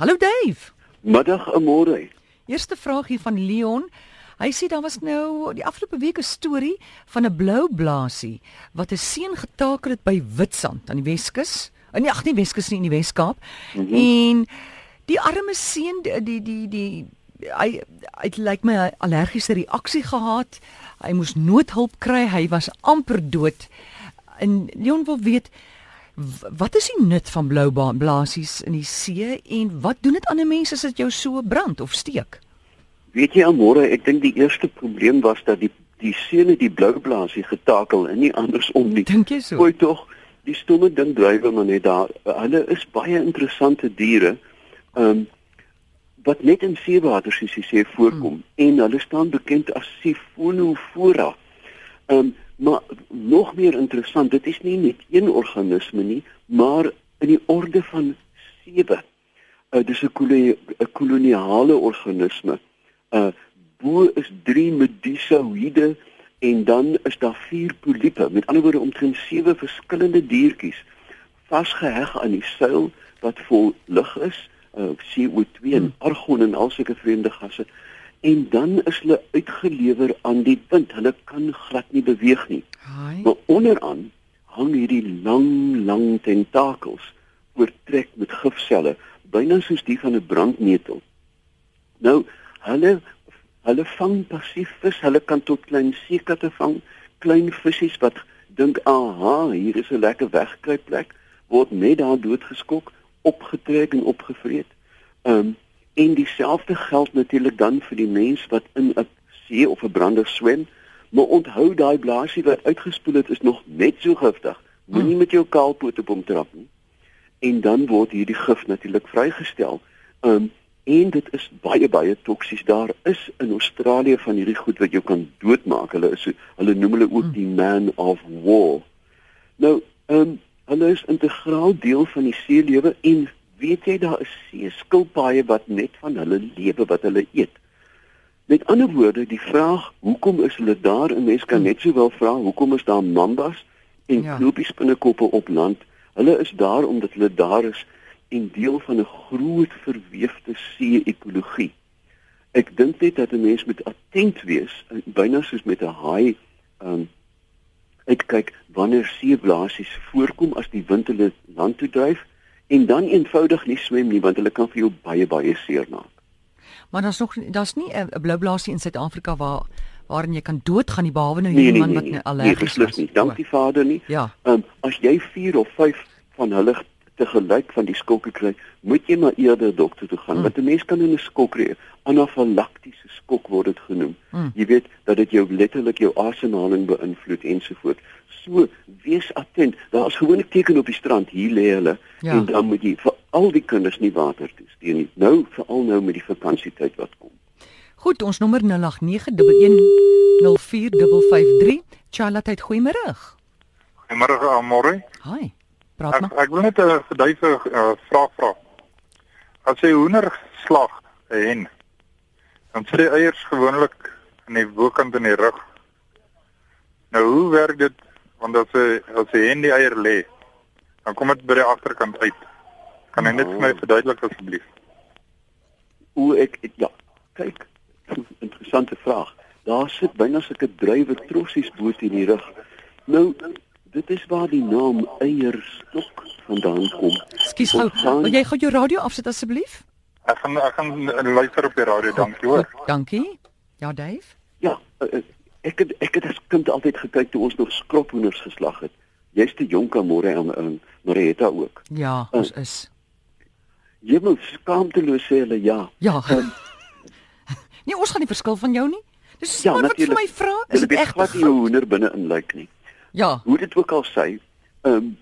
Hallo Dave. Middag môre. Eerste vraag hier van Leon. Hy sê daar was nou die afgelope week 'n storie van 'n blou blaasie wat 'n seun getakel het by Witstrand aan die Weskus. In die ag nie Weskus nie in die Weskaap. Mm -hmm. En die arme seun die die die, die hy het lyk like my allergiese reaksie gehad. Hy moes noodhulp kry. Hy was amper dood. En Leon wil weet wat is die nut van blou blaasies in die see en wat doen dit aan 'n mens as dit jou so brand of steek? Weet jy almore, ek dink die eerste probleem was dat die die seune die blou blaasie getakel en nie andersom nie. Dink jy so? Gooi tog die stomme ding drywe maar net daar. Hulle is baie interessante diere. Ehm um, wat net in seewater soos jy sê voorkom hmm. en hulle staan bekend as Siphonofora. Ehm um, maar nog meer interessant, dit is nie net een organisme nie, maar in die orde van sewe. Uh, dis 'n koloniale organisme. Uh bo is 3 medusoïde en dan is daar 4 poliepe. Met ander woorde omtrent 7 verskillende diertjies vasgeheg aan die seil wat vol lug is, uh CO2 en hmm. argon en al sulke vreemde gasse. En dan is hulle uitgelewer aan die wind. Hulle kan glad nie beweeg nie. Hi. Maar onderaan hang hierdie lang lang tentakels oortrek met gifselle, byna soos die van 'n brandnetel. Nou hulle hulle vang passief vis, hulle kan tot klein seekatte vang, klein visse wat dink, "Aha, hier is 'n lekker wegkruipplek," word net daar doodgeskok, opgetrek en opgevreet. Ehm um, en dieselfde geld natuurlik dan vir die mens wat in 'n see of 'n brander swem. Maar onthou daai blaasie wat uitgespoel het is nog net so giftig. Moenie met jou kaalpoot op hom trap nie. En dan word hierdie gif natuurlik vrygestel. Um, en dit is baie baie toksies daar is in Australië van hierdie goed wat jou kan doodmaak hulle is hulle noem hulle ook die man of war nou um, hulle is integraal deel van die seelewe en weet jy daar is see skilpaaie wat net van hulle lewe wat hulle eet met ander woorde die vraag hoekom is hulle daar en mense kan net sowel vra hoekom is daar mambas en ja. knopies binnekoppe op land hulle is daar omdat hulle daar is en deel van 'n groot verweefde see-ekologie. Ek dink net dat 'n mens moet attent wees, byna soos met 'n haai, um uitkyk wanneer seeblaasies voorkom as die wind hulle land toe dryf en dan eenvoudig nie swem nie want hulle kan vir jou baie baie seer maak. Maar daar's nog daar's nie 'n blou blaasie in Suid-Afrika waar waarin jy kan doodgaan nie behalwe nou hierdie nee, nee, man nee, wat nee, allergies nee, is. Nie. Dankie Vader nie. Ja. Um as jy 4 of 5 van hulle te gelyk van die skokke kry, moet jy maar eerder dokter toe gaan. Hmm. Want 'n mens kan in 'n skok kry, anafalaktiese skok word dit genoem. Hmm. Jy weet dat dit jou letterlik jou asemhaling beïnvloed ensovoorts. So wees attent. Daar's gewone teken op die strand, hier lê hulle ja. en dan moet jy vir al die kinders nie water toesteun nie. Nou veral nou met die vakansietyd wat kom. Goed, ons nommer 0891104553. Charlotte, goeiemôre. Goeiemôre, Amore. Hi. Praat maar. Ek, ek wil net 'n verduise uh, vraag vra. As jy hoender slag 'n hen, dan sit die eiers gewoonlik aan die bokant in die rug. Nou hoe werk dit want as jy as jy hen die eier lê, dan kom dit by die agterkant uit. Kan jy net vir my oh. verduidelik asseblief? Hoe ek ja, kyk, interessante vraag. Daar sit byna so 'n drywe trossies bo teen die rug. Nou Dit is waar die naam eierstok vandaan kom. Skus gou, wil jy gou jou radio afsit asseblief? Ek gaan ek gaan luister op die radio, dankie hoor. Dankie. Ja, Dave? Ja, eh, eh, ek het ek het as kind altyd gekyk toe ons nog skrophoenders geslag het. Jy's te jonk aan môre en en Marita ook. Ja, eh, ons is. Jy moet skaamteloos sê hulle ja. Ja. Um, nee, ons gaan nie verskil van jou nie. Dis ja, wat vir my vra, is dit ek wat die hoender binne in lyk nie. Ja. Hoe dit ook al sê, ehm um,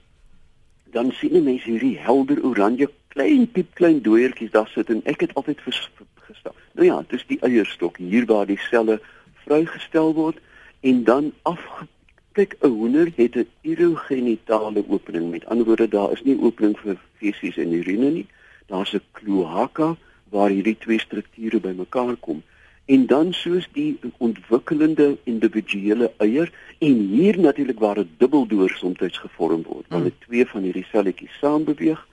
dan sien mense hierdie helder oranje klein piep klein dooiertjies daar sit en ek het altyd gestel. Nou ja, dis die eierstok hier waar die selle vrygestel word en dan afgekyk 'n hoender het 'n urogenitale opening. Met ander woorde, daar is nie opening vir fesies en urine nie. Daar's 'n kloaka waar hierdie twee strukture bymekaar kom en dan soos die ontwikkelende individuele eier en hier natuurlik waar 'n dubbeldoor soms gevorm word wanneer hmm. twee van hierdie selletjies saam beweeg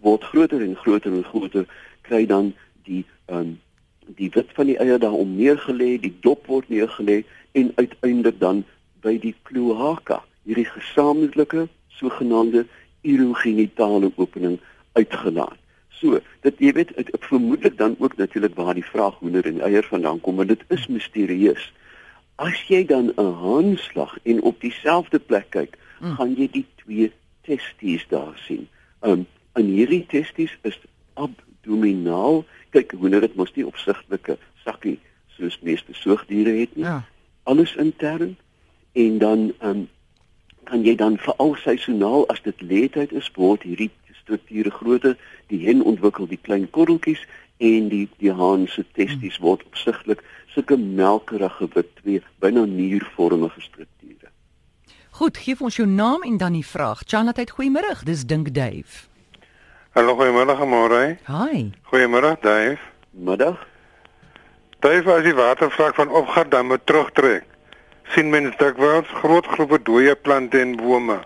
word groter en groter en groter kry dan die um, die wit van die eier daarom neergelê, die dop word neergelê en uiteindelik dan by die kloaka, hierdie gesamentlike sogenaamde urogenitale opening uitgelaat. So, dit jy weet, ek vermoedelik dan ook natuurlik waar die vraag hoender en eier vandaan kom, want dit is misterieus. As jy dan 'n haanslag en op dieselfde plek kyk, hmm. gaan jy die twee testies daar sien. Um en hierdie testies is abdominaal. Kyk, hoender dit mos nie opsigtelike sakkie soos meeste soogdiere het nie. Ja. Alles intern en dan um kan jy dan veral seisoonaal as dit leetyd is, word hierdie strukture groter, die hen ontwikkel die klein korreltjies en die die haan se testies word opsigtelik sulke melkerige wit twee byna niervormige strukture. Goed, gee ons jou naam en dan die vraag. Chanat, goeiemôre. Dis Dink Dave. Hallo, goeiemôre, môre. Hi. Goeiemôre, Dave. Middag. Dave, as die watervlak van opgaat dan moet terugtrek. sien mens dikwels groot groepe dooie plante en bome.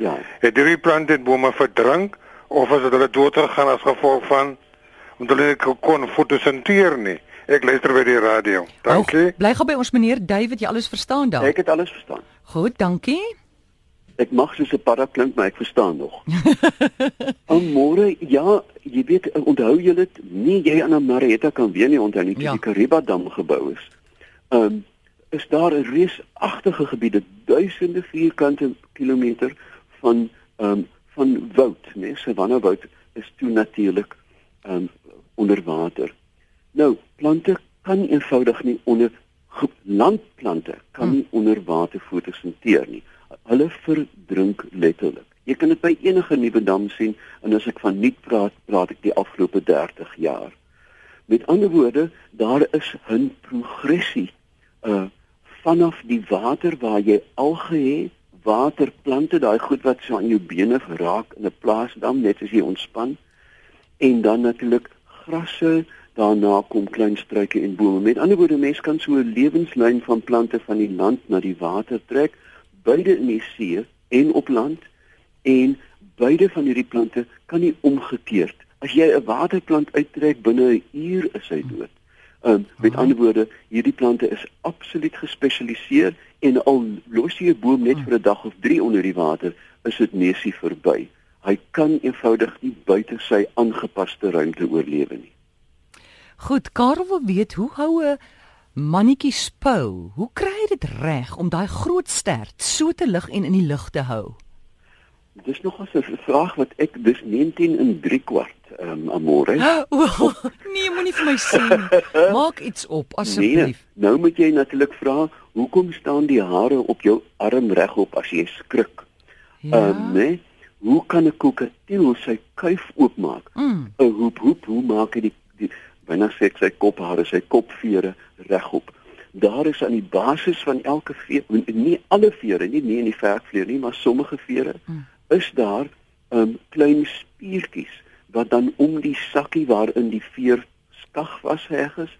Ja. Het hierdie plante en bome verdrink of as hulle dood gegaan as gevolg van omdat hulle nie kon fotosinteer nie. Ek luister by die radio. Dankie. Oh, bly gou by ons meneer David, jy alles verstaan daar? Ek het alles verstaan. Goed, dankie. Ek mag soos 'n para klink, maar ek verstaan nog. Môre, ja, jy weet, onthou jy dit? Nee, jy aan Marietta kan weer nie onthou nie, ja. die Kariba dam gebou is. Ehm um, is daar 'n reusagtige gebiede, duisende vierkante kilometer van ehm um, van woud, né? Nee, Savanna woud is toe natuurlik um, onder water. Nou, plante kan eenvoudig nie onder landplante kan nie hmm. onder water fotosinteer nie. Hulle verdrink letterlik. Jy kan dit by enige nuwe dam sien en as ek van nuut praat, praat ek die afgelope 30 jaar. Met ander woorde, daar is 'n progressie uh vanaf die water waar jy alge het, waterplante, daai goed wat so aan jou bene geraak in 'n plaasdam net as jy ontspan en dan natuurlik grasse, daarna kom klein struike en bome. Met ander woorde, mens kan so 'n lewenslyn van plante van die land na die water trek, beide in die see en op land en beide van hierdie plante kan nie omgekeerd. As jy 'n waterplant uittrek binne 'n uur is hy dood. Um, met Aha. ander woorde, hierdie plante is absoluut gespesialiseer en al los jy 'n boom net vir 'n dag of 3 onder die water, is dit nesie verby. Hy kan eenvoudig nie buite sy aangepaste ruimte oorlewe nie. Goed, Karel wil weet hoe hou 'n mannetjie spou? Hoe kry hy dit reg om daai groot stert so te lig en in die lug te hou? Dis nog 'n vraag wat ek dis 19 in 3 kwart um, amore. Oh, nee, moenie vir my sê. Maak iets op asseblief. Nee, nou moet jy natuurlik vra, hoekom staan die hare op jou arm regop as jy skrik? Ehm ja. um, nee. Hoe kan 'n kokatiel sy kuif oopmaak? 'n mm. Hoep hoep, hoe maak hy die, die binne sê sy kophare, sy kopvere regop? Daar is aan die basis van elke veer, nie alle vere nie, nie in die verkvleer nie, maar sommige vere. Mm is daar 'n um, klein spiertjies wat dan om die sakkie waarin die veer skag vasheg is,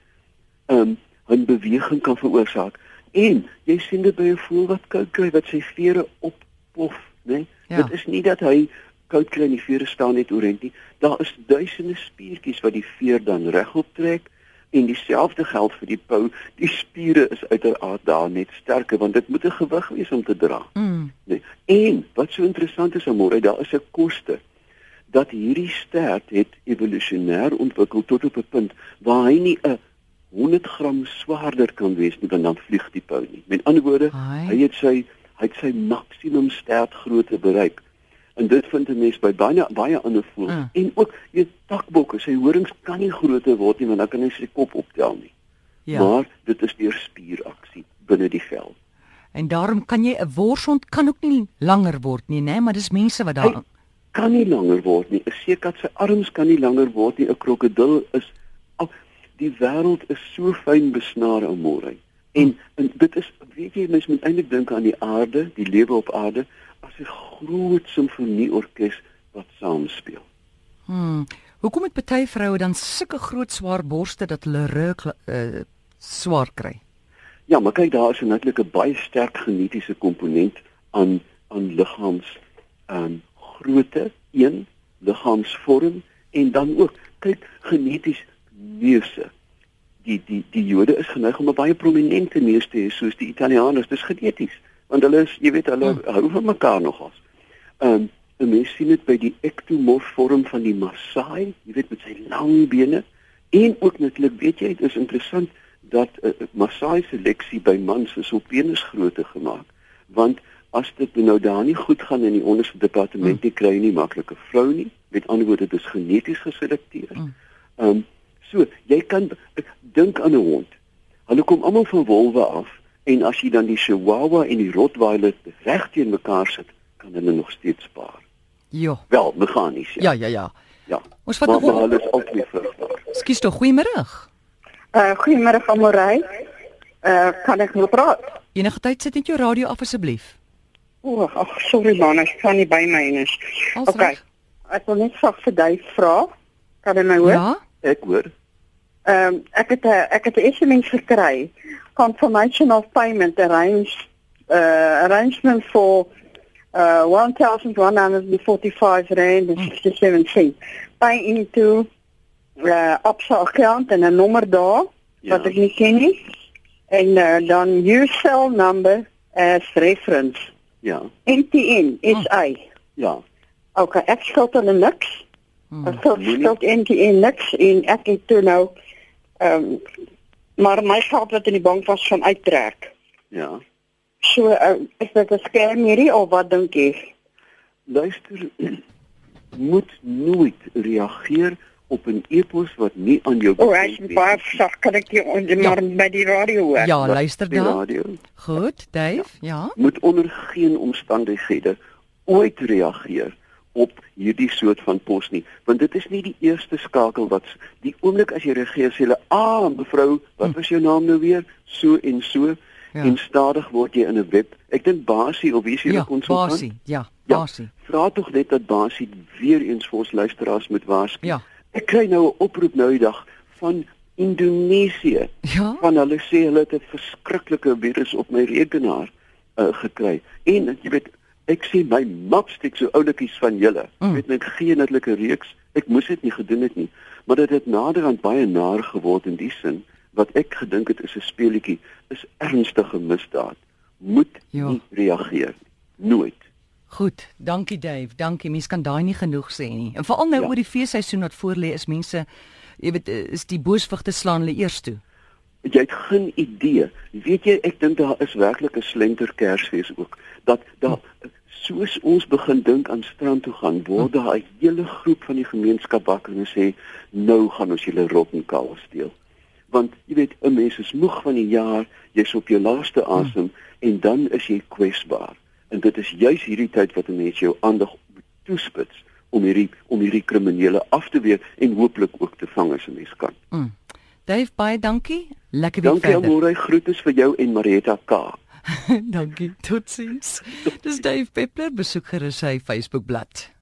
'n um, 'n beweging kan veroorsaak. En jy sien dit by 'n voël wat koud kry wat sy vere oppof, né? Ja. Dit is nie dat hy koud kry en die vere staan net oorent nie. Daar is duisende spiertjies wat die veer dan regop trek en dieselfde geld vir die pou. Die spiere is uiteraard daar net sterker want dit moet 'n gewig wees om te dra. Mm. Nee. En wat so interessant is om hoor, daar is 'n koste dat hierdie stert het evolusionêr ontwikkel tot op 'n punt waar hy nie 'n 100 gram swaarder kan wees nie want dan vlieg die pou nie. Met ander woorde, Hai. hy het sy hy het sy maksimum stertgrootte bereik. En dit vind 'n mens by baie baie ander voëls mm. en ook jy takbokke, sy horings kan nie groter word nie want dan kan hy sy kop optel nie. Ja. Maar dit is deur spieraksie binne die vel. En daarom kan jy 'n worshond kan ook nie langer word nie, né, maar dis mense wat daar hy kan nie langer word nie. 'n Seekat se arms kan nie langer word nie. 'n Krokodil is al die wêreld is so fyn besnaar om môre. En, en dit is weet jy mens moet eintlik dink aan die aarde, die lewe op aarde as 'n groot simfonieorkes wat saam speel. Hmm. Hoekom het party vroue dan sulke groot swaar borste dat hulle ruk uh, swaar kry? Ja, maar kyk daar is natuurlik 'n baie sterk genetiese komponent aan aan liggaams ehm um, grootte, een liggaamsvorm en dan ook kyk geneties neuse. Die die die Jode is geneig om 'n baie prominente neus te hê soos die Italianers, dis geneties, want hulle is, jy weet, hulle hmm. hou van mekaar nogals. Ehm um, 'n mens sien dit by die ektomorf vorm van die Maasai, jy weet met sy lang bene en ook natuurlik weet jy, dit is interessant dat uh, eh, Maasai seleksie by mans is op penisgrootte gemaak, want as dit nou daar nie goed gaan in die onderste departement nie, kry jy nie maklike vrou nie. Met ander woorde, dit is geneties geselekteer. Mm. Ehm um, so, jy kan dink aan 'n hond. Hulle kom almal van wolwe af en as jy dan die Chihuahua en die Rottweiler reg teen mekaar sit, kan hulle nog steeds spaar. Ja. Wel, meganies ja. Ja, ja, ja. Ja. Ons vat nog alles altyd vrugbaar. Skus tog, goeiemôre. Uh goeiemôre van Morey. Uh kan ek nou praat? Enige tyd sit net jou radio af asseblief. O, ag sorry man, ek kan nie by my is. Alles okay. Ek wil net graag vir jou vra. Kan jy my hoor? Ja. Ek hoor. Ehm um, ek het 'n ek het 'n SMS gekry. Confirmation of payment arrange uh arrangement for uh 1145 rand and 67 cents. Pay into uh opsa account en 'n nommer daar ja. wat ek nie ken nie. En uh, dan use cell number as reference. Ja. NTN SA. Oh. Ja. Okay, ek skuld hulle niks. Hmm. Ek skuld NTN niks en ek het toe nou ehm um, maar my geld wat in die bank was van uittrek. Ja. So uh, is dit 'n skerm hierdie of wat dink jy? Luister moet nooit reageer op 'n e-pos wat nie aan jou O, ek baie sag kan ek jy maar ja. by die radio hoor. Ja, luister dan. Goed, Dave, ja. ja. Moet onder geen omstandighede ooit reageer op hierdie soort van pos nie, want dit is nie die eerste skakel wat die oomblik as jy reageer sê hulle, "Ah, mevrou, wat hm. was jou naam nou weer?" so en so. Ja. En stadig word jy in 'n web. Ek dink Basie of wie is hierdie ja, konsultant? Basie, ja, Basie. Ja, vra tog net dat Basie weer eens vir ons luisteraars moet waarsku. Ja. Ek kry nou 'n oproep nou die dag van Indonesië. Ja. Van hulle sê hulle het 'n verskriklike virus op my rekenaar uh, gekry. En jy weet, ek sê my mapstik so oulikies van julle. Mm. Ek weet net geen natuurlike reeks. Ek moes dit nie gedoen het nie, maar dit het naderhand baie naar geword in die sin wat ek gedink het is 'n speletjie, is ernstige misdaad. Moet jo. nie reageer nooit. Goed, dankie Dave. Dankie. Mens kan daai nie genoeg sê nie. En veral nou ja. oor die feesseisoen wat voorlê is mense jy weet is die boosvigte slaan hulle eers toe. Jy het geen idee. Weet jy ek dink daar is werklik 'n slenter Kersfees ook. Dat daar hm. soos ons begin dink aan strand toe gaan, word hm. daar 'n hele groep van die gemeenskap wakker en sê nou gaan ons julle rot en kaal steel. Want jy weet 'n mens is moeg van die jaar, jy's op jou laaste hm. asem hm. en dan is jy kwesbaar en dit is juis hierdie tyd wat 'n mens jou aandag toespits om hierdie om hierdie kriminele af te weer en hooplik ook te vang as 'n mens kan. Mm. Dave baie dankie. Lekker weer dankie, verder. Dankie Amore, groete vir jou en Marietta K. dankie. Totsiens. Dis Dave Peppler besoek gerus sy Facebook bladsy.